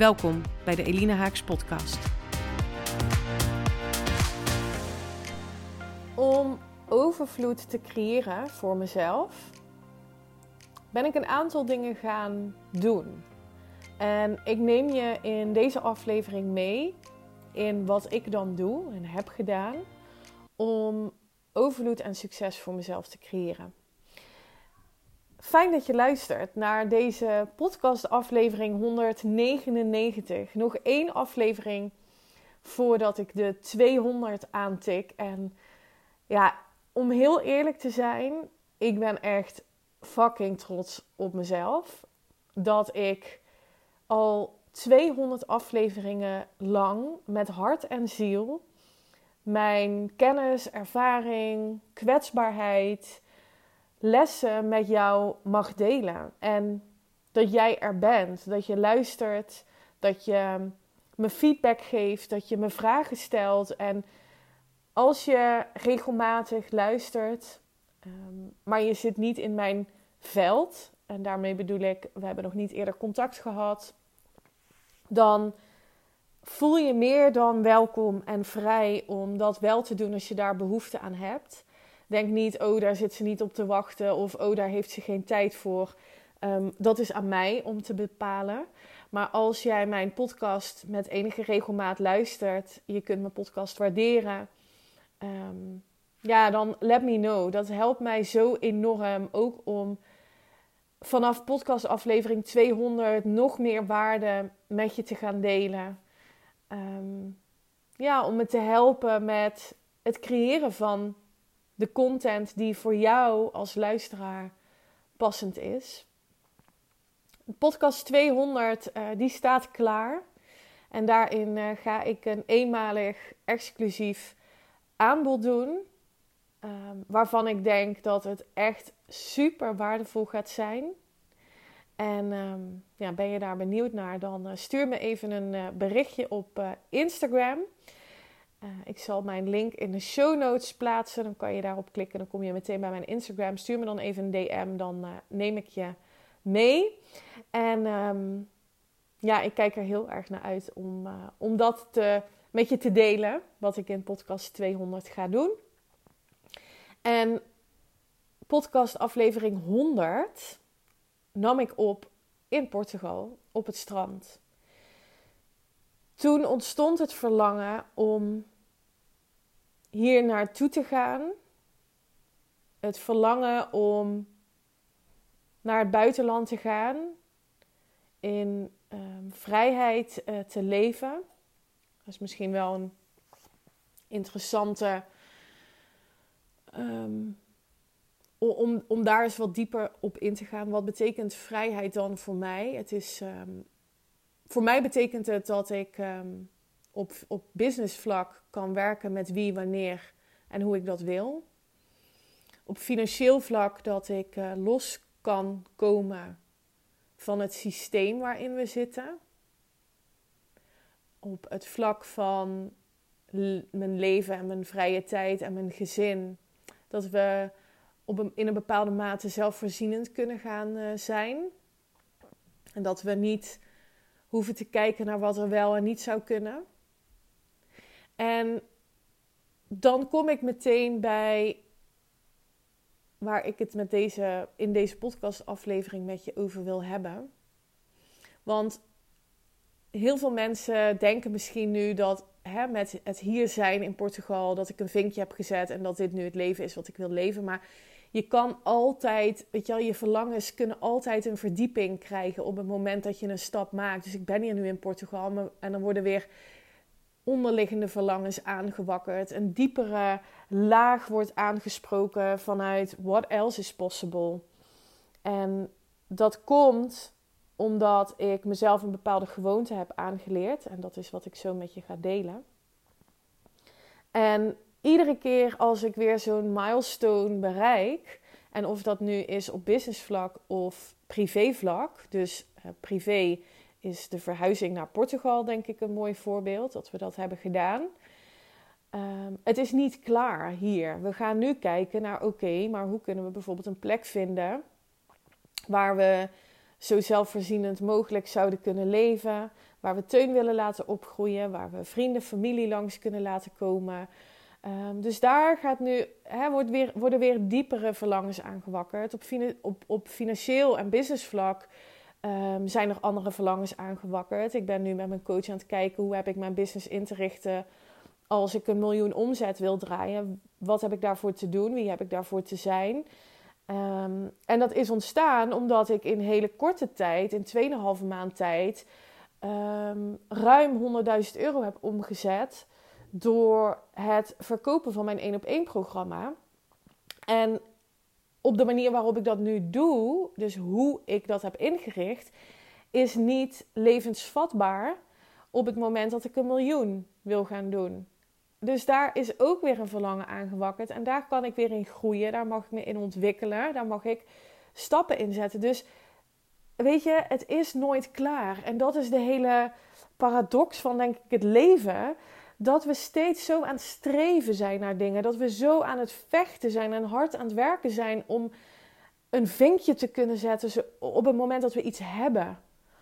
Welkom bij de Elina Haaks podcast. Om overvloed te creëren voor mezelf ben ik een aantal dingen gaan doen. En ik neem je in deze aflevering mee in wat ik dan doe en heb gedaan om overvloed en succes voor mezelf te creëren. Fijn dat je luistert naar deze podcast-aflevering 199. Nog één aflevering voordat ik de 200 aantik. En ja, om heel eerlijk te zijn, ik ben echt fucking trots op mezelf. Dat ik al 200 afleveringen lang met hart en ziel mijn kennis, ervaring, kwetsbaarheid lessen met jou mag delen. En dat jij er bent, dat je luistert, dat je me feedback geeft, dat je me vragen stelt. En als je regelmatig luistert, ehm, maar je zit niet in mijn veld, en daarmee bedoel ik, we hebben nog niet eerder contact gehad, dan voel je meer dan welkom en vrij om dat wel te doen als je daar behoefte aan hebt. Denk niet, oh, daar zit ze niet op te wachten of oh, daar heeft ze geen tijd voor. Um, dat is aan mij om te bepalen. Maar als jij mijn podcast met enige regelmaat luistert, je kunt mijn podcast waarderen. Um, ja, dan let me know. Dat helpt mij zo enorm ook om vanaf podcastaflevering 200 nog meer waarde met je te gaan delen. Um, ja, om me te helpen met het creëren van de content die voor jou als luisteraar passend is. Podcast 200 uh, eh, die staat klaar. En daarin uh, ga ik een eenmalig exclusief aanbod doen. Um, waarvan ik denk dat het echt super waardevol gaat zijn. En um, ja, ben je daar benieuwd naar, dan uh, stuur me even een berichtje op Instagram. Uh, ik zal mijn link in de show notes plaatsen. Dan kan je daarop klikken. Dan kom je meteen bij mijn Instagram. Stuur me dan even een DM. Dan uh, neem ik je mee. En um, ja, ik kijk er heel erg naar uit om, uh, om dat met je te delen. Wat ik in podcast 200 ga doen. En podcast aflevering 100 nam ik op in Portugal op het strand. Toen ontstond het verlangen om hier naartoe te gaan. Het verlangen om naar het buitenland te gaan. In um, vrijheid uh, te leven. Dat is misschien wel een interessante. Um, om, om daar eens wat dieper op in te gaan. Wat betekent vrijheid dan voor mij? Het is, um, voor mij betekent het dat ik op, op business vlak kan werken met wie, wanneer en hoe ik dat wil. Op financieel vlak dat ik uh, los kan komen van het systeem waarin we zitten. Op het vlak van mijn leven en mijn vrije tijd en mijn gezin. Dat we op een, in een bepaalde mate zelfvoorzienend kunnen gaan uh, zijn. En dat we niet hoeven te kijken naar wat er wel en niet zou kunnen. En dan kom ik meteen bij waar ik het met deze, in deze podcastaflevering met je over wil hebben. Want heel veel mensen denken misschien nu dat hè, met het hier zijn in Portugal, dat ik een vinkje heb gezet en dat dit nu het leven is wat ik wil leven. Maar je kan altijd, weet je wel, je verlangens kunnen altijd een verdieping krijgen op het moment dat je een stap maakt. Dus ik ben hier nu in Portugal en dan worden weer onderliggende verlangens aangewakkerd. Een diepere laag wordt aangesproken vanuit what else is possible. En dat komt omdat ik mezelf een bepaalde gewoonte heb aangeleerd. En dat is wat ik zo met je ga delen. En iedere keer als ik weer zo'n milestone bereik, en of dat nu is op businessvlak of privévlak, dus uh, privé is de verhuizing naar Portugal, denk ik, een mooi voorbeeld dat we dat hebben gedaan. Um, het is niet klaar hier. We gaan nu kijken naar, oké, maar hoe kunnen we bijvoorbeeld een plek vinden waar we zo zelfvoorzienend mogelijk zouden kunnen leven, waar we Teun willen laten opgroeien, waar we vrienden, familie langs kunnen laten komen. Um, dus daar gaat nu, wordt weer, worden weer diepere verlangens aangewakkerd. Op, op, op financieel en businessvlak um, zijn er andere verlangens aangewakkerd. Ik ben nu met mijn coach aan het kijken hoe heb ik mijn business in te richten als ik een miljoen omzet wil draaien. Wat heb ik daarvoor te doen? Wie heb ik daarvoor te zijn? Um, en dat is ontstaan omdat ik in hele korte tijd, in 2,5 maand tijd, ruim 100.000 euro heb omgezet door het verkopen van mijn 1 op 1 programma. En op de manier waarop ik dat nu doe, dus hoe ik dat heb ingericht, is niet levensvatbaar op het moment dat ik een miljoen wil gaan doen. Dus daar is ook weer een verlangen aangewakkerd. En daar kan ik weer in groeien. Daar mag ik me in ontwikkelen. Daar mag ik stappen in zetten. Dus weet je, het is nooit klaar. En dat is de hele paradox van, denk ik, het leven. Dat we steeds zo aan het streven zijn naar dingen. Dat we zo aan het vechten zijn en hard aan het werken zijn om een vinkje te kunnen zetten op het moment dat we iets hebben.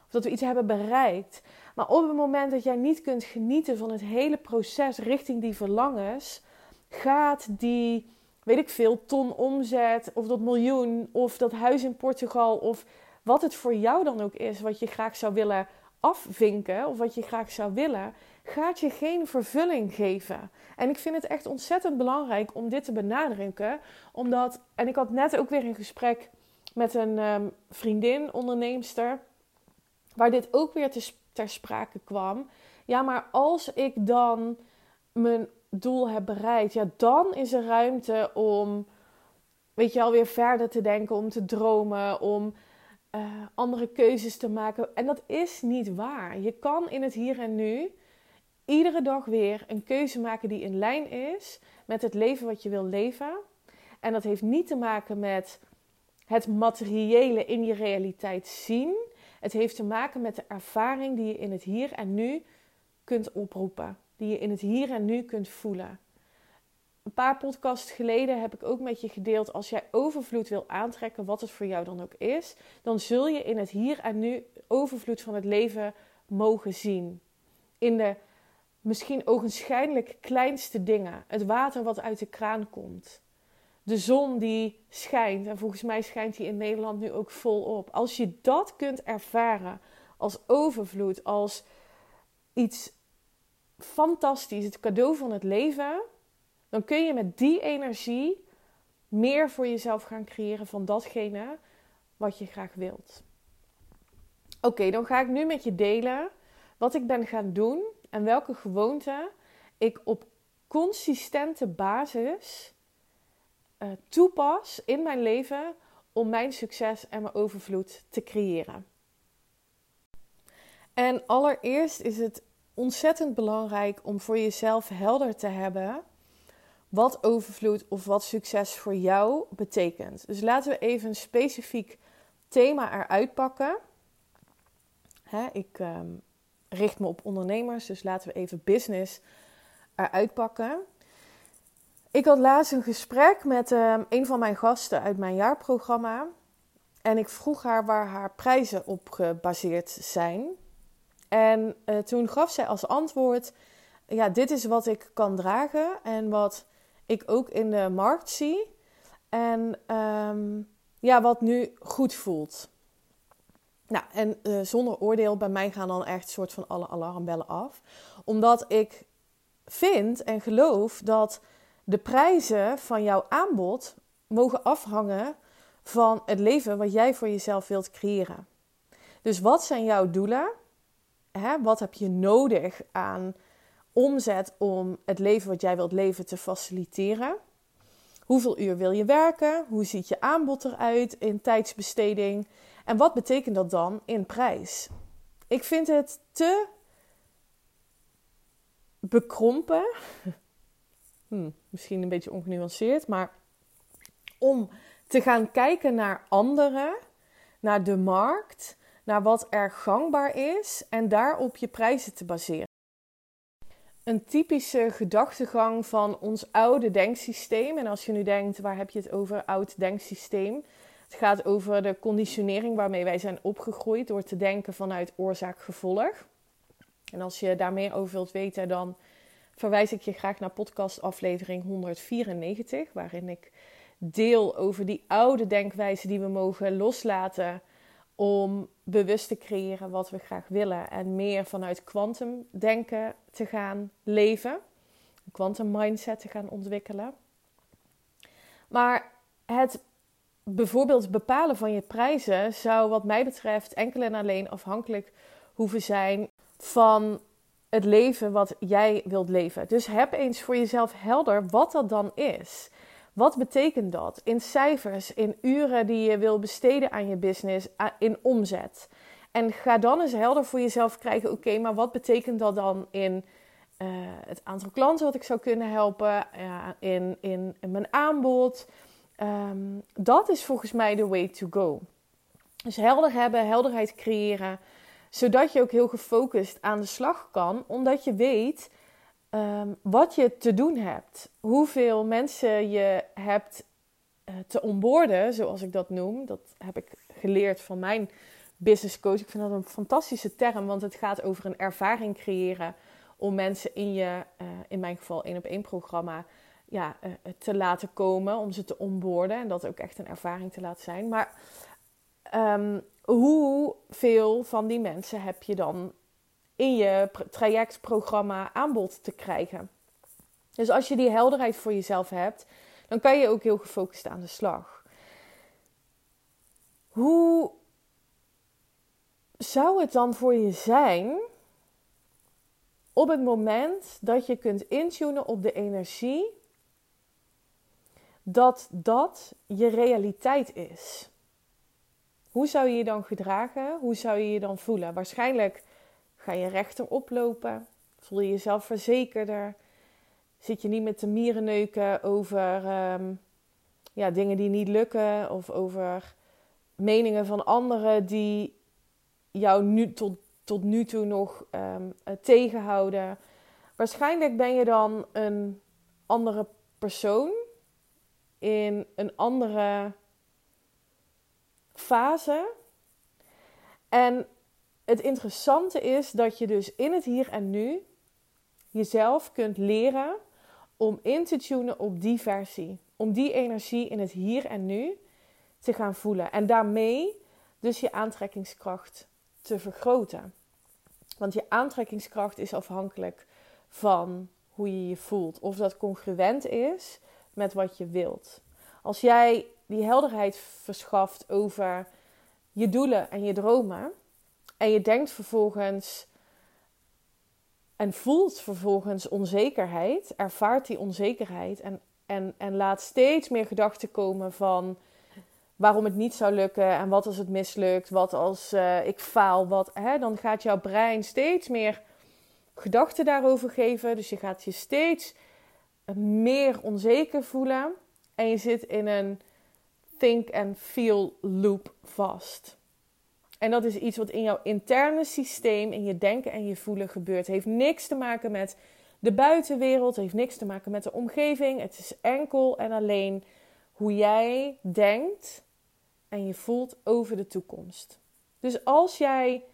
Of dat we iets hebben bereikt. Maar op het moment dat jij niet kunt genieten van het hele proces richting die verlangens, gaat die, weet ik veel, ton omzet, of dat miljoen, of dat huis in Portugal, of wat het voor jou dan ook is, wat je graag zou willen afvinken, of wat je graag zou willen, gaat je geen vervulling geven. En ik vind het echt ontzettend belangrijk om dit te benadrukken, omdat, en ik had net ook weer een gesprek met een um, vriendin, onderneemster, waar dit ook weer te ter sprake kwam. Ja, maar als ik dan mijn doel heb bereikt, ja, dan is er ruimte om, weet je, alweer verder te denken, om te dromen, om uh, andere keuzes te maken. En dat is niet waar. Je kan in het hier en nu iedere dag weer een keuze maken die in lijn is met het leven wat je wil leven. En dat heeft niet te maken met het materiële in je realiteit zien. Het heeft te maken met de ervaring die je in het hier en nu kunt oproepen. Die je in het hier en nu kunt voelen. Een paar podcasts geleden heb ik ook met je gedeeld: als jij overvloed wil aantrekken, wat het voor jou dan ook is, dan zul je in het hier en nu overvloed van het leven mogen zien. In de misschien ogenschijnlijk kleinste dingen. Het water wat uit de kraan komt de zon die schijnt. En volgens mij schijnt die in Nederland nu ook volop. Als je dat kunt ervaren als overvloed, als iets fantastisch, het cadeau van het leven, dan kun je met die energie meer voor jezelf gaan creëren van datgene wat je graag wilt. Oké, dan ga ik nu met je delen wat ik ben gaan doen en welke gewoonten ik op consistente basis uh, toepas in mijn leven om mijn succes en mijn overvloed te creëren. En allereerst is het ontzettend belangrijk om voor jezelf helder te hebben wat overvloed of wat succes voor jou betekent. Dus laten we even een specifiek thema eruit pakken. Hè, ik um, richt me op ondernemers, dus laten we even business eruit pakken. Ik had laatst een gesprek met uh, een van mijn gasten uit mijn jaarprogramma. En ik vroeg haar waar haar prijzen op gebaseerd zijn. En uh, toen gaf zij als antwoord: Ja, dit is wat ik kan dragen en wat ik ook in de markt zie. En um, ja, wat nu goed voelt. Nou, en uh, zonder oordeel, bij mij gaan dan echt soort van alle alarmbellen af. Omdat ik vind en geloof dat de prijzen van jouw aanbod mogen afhangen van het leven wat jij voor jezelf wilt creëren. Dus wat zijn jouw doelen? Hè? Wat heb je nodig aan omzet om het leven wat jij wilt leven te faciliteren? Hoeveel uur wil je werken? Hoe ziet je aanbod eruit in tijdsbesteding? En wat betekent dat dan in prijs? Ik vind het te bekrompen, hm, misschien een beetje ongenuanceerd, maar om te gaan kijken naar anderen, naar de markt, naar wat er gangbaar is en daarop je prijzen te baseren. Een typische gedachtegang van ons oude denksysteem. En als je nu denkt, waar heb je het over, oud denksysteem? Het gaat over de conditionering waarmee wij zijn opgegroeid door te denken vanuit oorzaak-gevolg. En als je daar meer over wilt weten, dan verwijs ik je graag naar podcast aflevering 194, waarin ik deel over die oude denkwijze die we mogen loslaten om bewust te creëren wat we graag willen en meer vanuit quantum denken te gaan leven, een quantum mindset te gaan ontwikkelen. Maar het bijvoorbeeld bepalen van je prijzen zou wat mij betreft enkel en alleen afhankelijk hoeven zijn van het leven wat jij wilt leven. Dus heb eens voor jezelf helder wat dat dan is. Wat betekent dat in cijfers, in uren die je wil besteden aan je business, in omzet? En ga dan eens helder voor jezelf krijgen: oké, maar wat betekent dat dan in uh, het aantal klanten wat ik zou kunnen helpen, in, in, in, mijn aanbod? Um, dat is volgens mij de way to go. Dus helder hebben, helderheid creëren, zodat je ook heel gefocust aan de slag kan, omdat je weet um, wat je te doen hebt. Hoeveel mensen je hebt uh, te onboorden, zoals ik dat noem. Dat heb ik geleerd van mijn business coach. Ik vind dat een fantastische term, want het gaat over een ervaring creëren om mensen in je, uh, in mijn geval één op één programma, ja, uh, te laten komen, om ze te onboorden en dat ook echt een ervaring te laten zijn. Maar um, hoeveel van die mensen heb je dan in je trajectprogramma aanbod te krijgen. Dus als je die helderheid voor jezelf hebt, dan kan je ook heel gefocust aan de slag. Hoe zou het dan voor je zijn op het moment dat je kunt intunen op de energie dat dat je realiteit is? Hoe zou je je dan gedragen? Hoe zou je je dan voelen? Waarschijnlijk Ga je rechter oplopen? Voel je jezelf verzekerder? Zit je niet met de mierenneuken over um, ja, dingen die niet lukken of over meningen van anderen die jou nu tot, tot nu toe nog um, tegenhouden? Waarschijnlijk ben je dan een andere persoon in een andere fase. En het interessante is dat je dus in het hier en nu jezelf kunt leren om in te tunen op die versie. Om die energie in het hier en nu te gaan voelen. En daarmee dus je aantrekkingskracht te vergroten. Want je aantrekkingskracht is afhankelijk van hoe je je voelt. Of dat congruent is met wat je wilt. Als jij die helderheid verschaft over je doelen en je dromen en je denkt vervolgens en voelt vervolgens onzekerheid, ervaart die onzekerheid en, en, en laat steeds meer gedachten komen van waarom het niet zou lukken en wat als het mislukt, wat als uh, ik faal, wat, hè, dan gaat jouw brein steeds meer gedachten daarover geven. Dus je gaat je steeds meer onzeker voelen en je zit in een think and feel loop vast. En dat is iets wat in jouw interne systeem, in je denken en je voelen gebeurt. Heeft niks te maken met de buitenwereld, heeft niks te maken met de omgeving. Het is enkel en alleen hoe jij denkt en je voelt over de toekomst. Dus als jij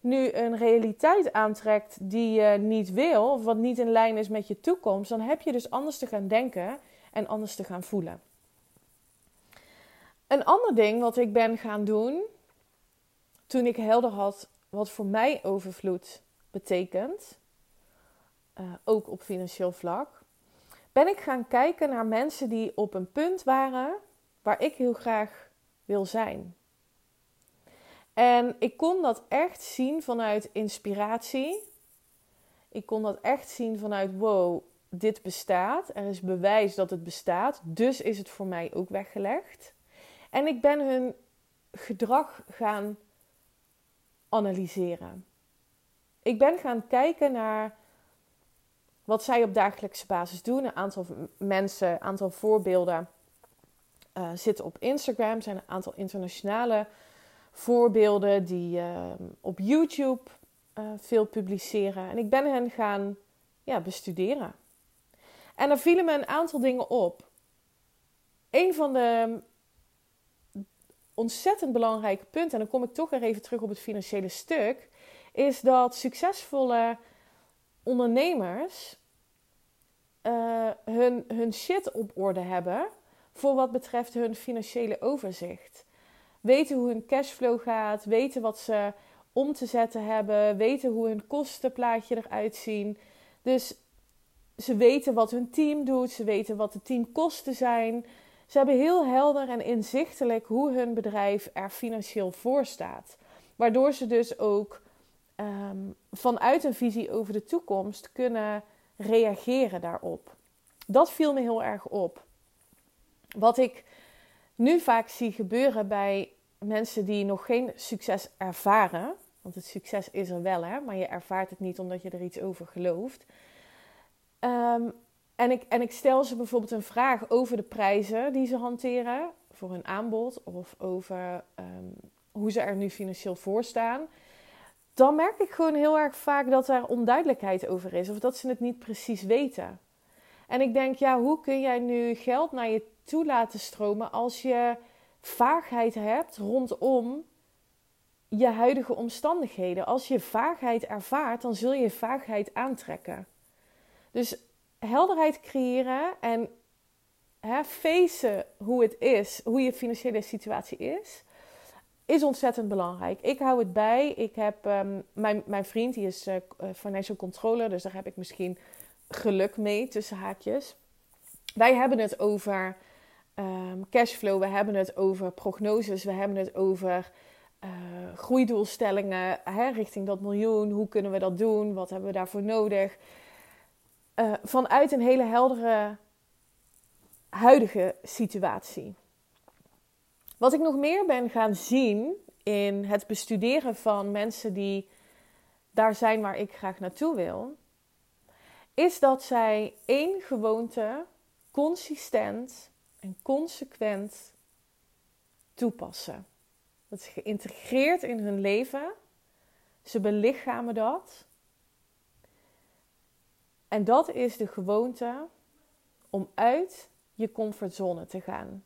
nu een realiteit aantrekt die je niet wil, of wat niet in lijn is met je toekomst, dan heb je dus anders te gaan denken en anders te gaan voelen. Een ander ding wat ik ben gaan doen, toen ik helder had wat voor mij overvloed betekent, uh, ook op financieel vlak, ben ik gaan kijken naar mensen die op een punt waren waar ik heel graag wil zijn. En ik kon dat echt zien vanuit inspiratie. Ik kon dat echt zien vanuit wow, dit bestaat. Er is bewijs dat het bestaat. Dus is het voor mij ook weggelegd. En ik ben hun gedrag gaan analyseren. Ik ben gaan kijken naar wat zij op dagelijkse basis doen. Een aantal mensen, een aantal voorbeelden uh, zitten op Instagram. Er zijn een aantal internationale voorbeelden die uh, op YouTube uh, veel publiceren. En ik ben hen gaan ja, bestuderen. En er vielen me een aantal dingen op. Een van de ontzettend belangrijke punten, en dan kom ik toch weer even terug op het financiële stuk, is dat succesvolle ondernemers uh, hun, hun shit op orde hebben voor wat betreft hun financiële overzicht. Weten hoe hun cashflow gaat, weten wat ze om te zetten hebben, weten hoe hun kostenplaatje eruit zien. Dus ze weten wat hun team doet, ze weten wat de teamkosten zijn. Ze hebben heel helder en inzichtelijk hoe hun bedrijf er financieel voor staat. Waardoor ze dus ook um, vanuit een visie over de toekomst kunnen reageren daarop. Dat viel me heel erg op. Wat ik nu vaak zie gebeuren bij mensen die nog geen succes ervaren, want het succes is er wel, hè, maar je ervaart het niet omdat je er iets over gelooft. Ehm, en, ik, en ik stel ze bijvoorbeeld een vraag over de prijzen die ze hanteren voor hun aanbod of over ehm, hoe ze er nu financieel voor staan. Dan merk ik gewoon heel erg vaak dat er onduidelijkheid over is of dat ze het niet precies weten. En ik denk, ja, hoe kun jij nu geld naar je toe laten stromen als je vaagheid hebt rondom je huidige omstandigheden? Als je vaagheid ervaart, dan zul je vaagheid aantrekken. Dus helderheid creëren en hè, hoe het is, hoe je financiële situatie is, is ontzettend belangrijk. Ik hou het bij. Ik heb um, mijn, mijn vriend, die is uh, financial controller, dus daar heb ik misschien geluk mee tussen haakjes. Wij hebben het over um, cashflow, we hebben het over prognoses, we hebben het over uh, groeidoelstellingen hè, richting dat miljoen. Hoe kunnen we dat doen? Wat hebben we daarvoor nodig? Uh, vanuit een hele heldere huidige situatie. Wat ik nog meer ben gaan zien in het bestuderen van mensen die daar zijn waar ik graag naartoe wil, is dat zij één gewoonte consistent en consequent toepassen. Dat is geïntegreerd in hun leven. Ze belichamen dat. En dat is de gewoonte om uit je comfortzone te gaan.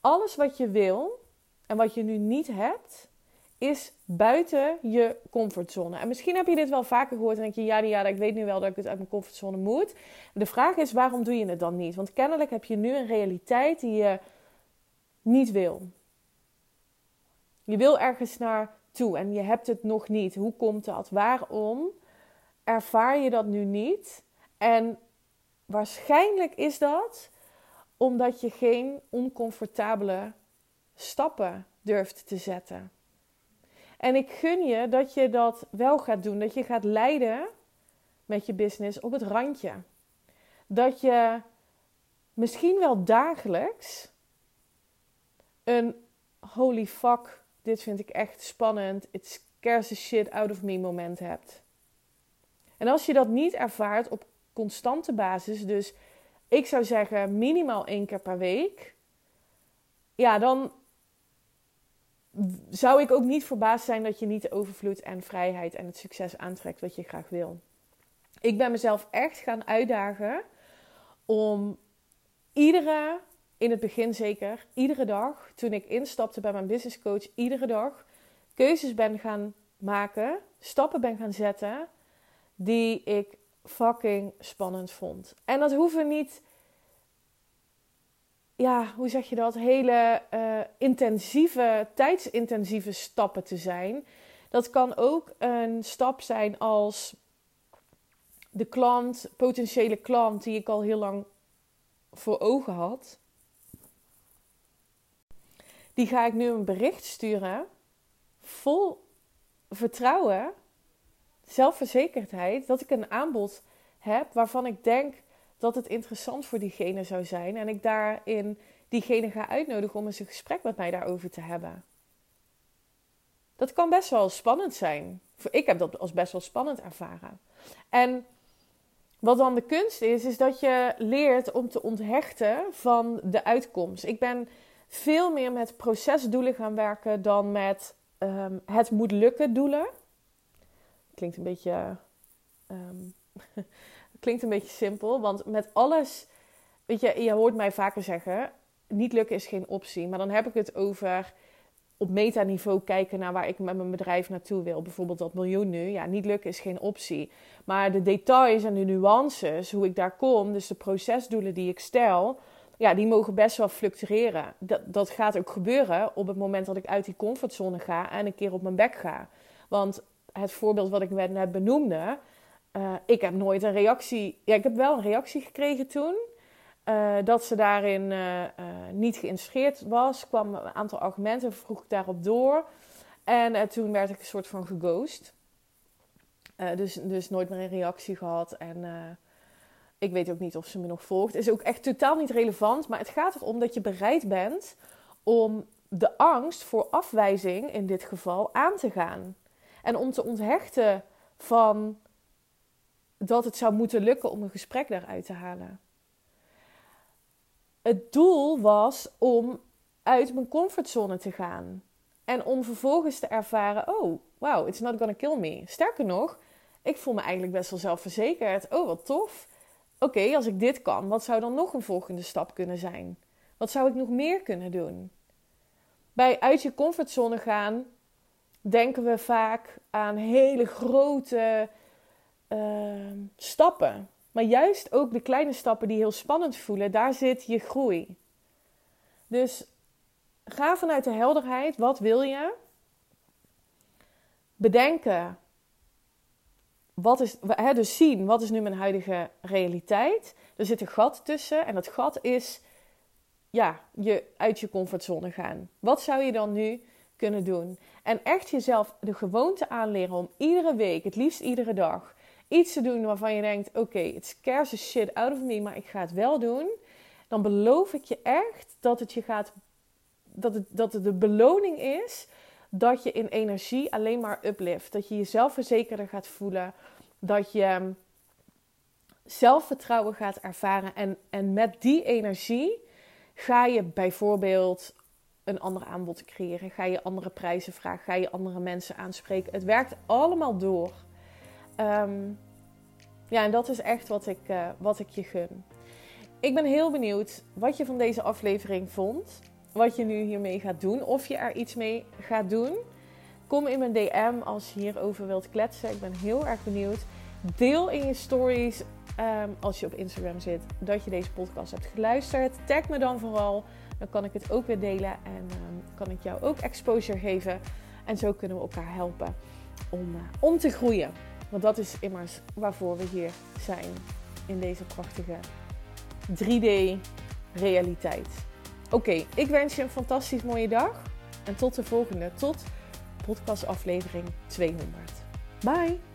Alles wat je wil en wat je nu niet hebt, is buiten je comfortzone. En misschien heb je dit wel vaker gehoord en denk je, ja, ja, ik weet nu wel dat ik het uit mijn comfortzone moet. De vraag is, waarom doe je het dan niet? Want kennelijk heb je nu een realiteit die je niet wil. Je wil ergens naartoe en je hebt het nog niet. Hoe komt dat? Waarom ervaar je dat nu niet? En waarschijnlijk is dat omdat je geen oncomfortabele stappen durft te zetten. En ik gun je dat je dat wel gaat doen. Dat je gaat leiden met je business op het randje. Dat je misschien wel dagelijks een holy fuck, dit vind ik echt spannend, it scares the shit out of me moment hebt. En als je dat niet ervaart op constante basis, dus ik zou zeggen minimaal één keer per week, ja, dan zou ik ook niet verbaasd zijn dat je niet de overvloed en vrijheid en het succes aantrekt wat je graag wil. Ik ben mezelf echt gaan uitdagen om iedere, in het begin zeker, iedere dag, toen ik instapte bij mijn business coach, iedere dag keuzes ben gaan maken, stappen ben gaan zetten die ik fucking spannend vond. En dat hoeven niet ja, hoe zeg je dat, hele uh, intensieve, tijdsintensieve stappen te zijn. Dat kan ook een stap zijn als de klant, potentiële klant die ik al heel lang voor ogen had. Die ga ik nu een bericht sturen vol vertrouwen, zelfverzekerdheid, dat ik een aanbod heb waarvan ik denk dat het interessant voor diegene zou zijn. En ik daarin diegene ga uitnodigen om eens een gesprek met mij daarover te hebben. Dat kan best wel spannend zijn. Ik heb dat als best wel spannend ervaren. En wat dan de kunst is, is dat je leert om te onthechten van de uitkomst. Ik ben veel meer met procesdoelen gaan werken dan met um, het moet lukken doelen. Klinkt een beetje, um, klinkt een beetje simpel, want met alles, weet je, je hoort mij vaker zeggen, niet lukken is geen optie. Maar dan heb ik het over op metaniveau kijken naar waar ik met mijn bedrijf naartoe wil. Bijvoorbeeld dat miljoen nu. Ja, niet lukken is geen optie. Maar de details en de nuances, hoe ik daar kom, dus de procesdoelen die ik stel, ja, die mogen best wel fluctueren. Dat, dat gaat ook gebeuren op het moment dat ik uit die comfortzone ga en een keer op mijn bek ga. Want het voorbeeld wat ik net benoemde, uh, ik heb nooit een reactie. Ja, ik heb wel een reactie gekregen toen. Uh, dat ze daarin uh, niet geïnteresseerd was. kwam een aantal argumenten, vroeg ik daarop door. En toen werd ik een soort van geghost. dus, dus nooit meer een reactie gehad. En ik weet ook niet of ze me nog volgt. Is ook echt totaal niet relevant. Maar het gaat erom dat je bereid bent om de angst voor afwijzing in dit geval aan te gaan. En om te onthechten van dat het zou moeten lukken om een gesprek daaruit te halen. Het doel was om uit mijn comfortzone te gaan. En om vervolgens te ervaren: oh, wow, it's not gonna kill me. Sterker nog, ik voel me eigenlijk best wel zelfverzekerd. Oh, wat tof oké, als ik dit kan, wat zou dan nog een volgende stap kunnen zijn? Wat zou ik nog meer kunnen doen? Bij uit je comfortzone gaan denken we vaak aan hele grote uh, stappen. Maar juist ook de kleine stappen die heel spannend voelen, daar zit je groei. Dus ga vanuit de helderheid, wat wil je? Bedenken wat is, hè, dus zien wat is nu mijn huidige realiteit. Er zit een gat tussen en dat gat is ja, je uit je comfortzone gaan. Wat zou je dan nu kunnen doen? En echt jezelf de gewoonte aanleren om iedere week, het liefst iedere dag, iets te doen waarvan je denkt: oké, okay, it scares the shit out of me, maar ik ga het wel doen. Dan beloof ik je echt dat het je gaat, dat het, dat het de beloning is dat je in energie alleen maar uplift. Dat je jezelf verzekerder gaat voelen. Dat je zelfvertrouwen gaat ervaren. En, en met die energie ga je bijvoorbeeld een ander aanbod creëren. Ga je andere prijzen vragen. Ga je andere mensen aanspreken. Het werkt allemaal door. Ehm, ja, en dat is echt wat ik, uh, wat ik je gun. Ik ben heel benieuwd wat je van deze aflevering vond wat je nu hiermee gaat doen. Of je er iets mee gaat doen. Kom in mijn DM als je hierover wilt kletsen. Ik ben heel erg benieuwd. Deel in je stories ehm, als je op Instagram zit dat je deze podcast hebt geluisterd. Tag me dan vooral. Dan kan ik het ook weer delen en ehm, kan ik jou ook exposure geven. En zo kunnen we elkaar helpen om, uh, om te groeien. Want dat is immers waarvoor we hier zijn in deze prachtige 3D-realiteit. Oké, ik wens je een fantastisch mooie dag. En tot de volgende, tot podcastaflevering 200. Bye!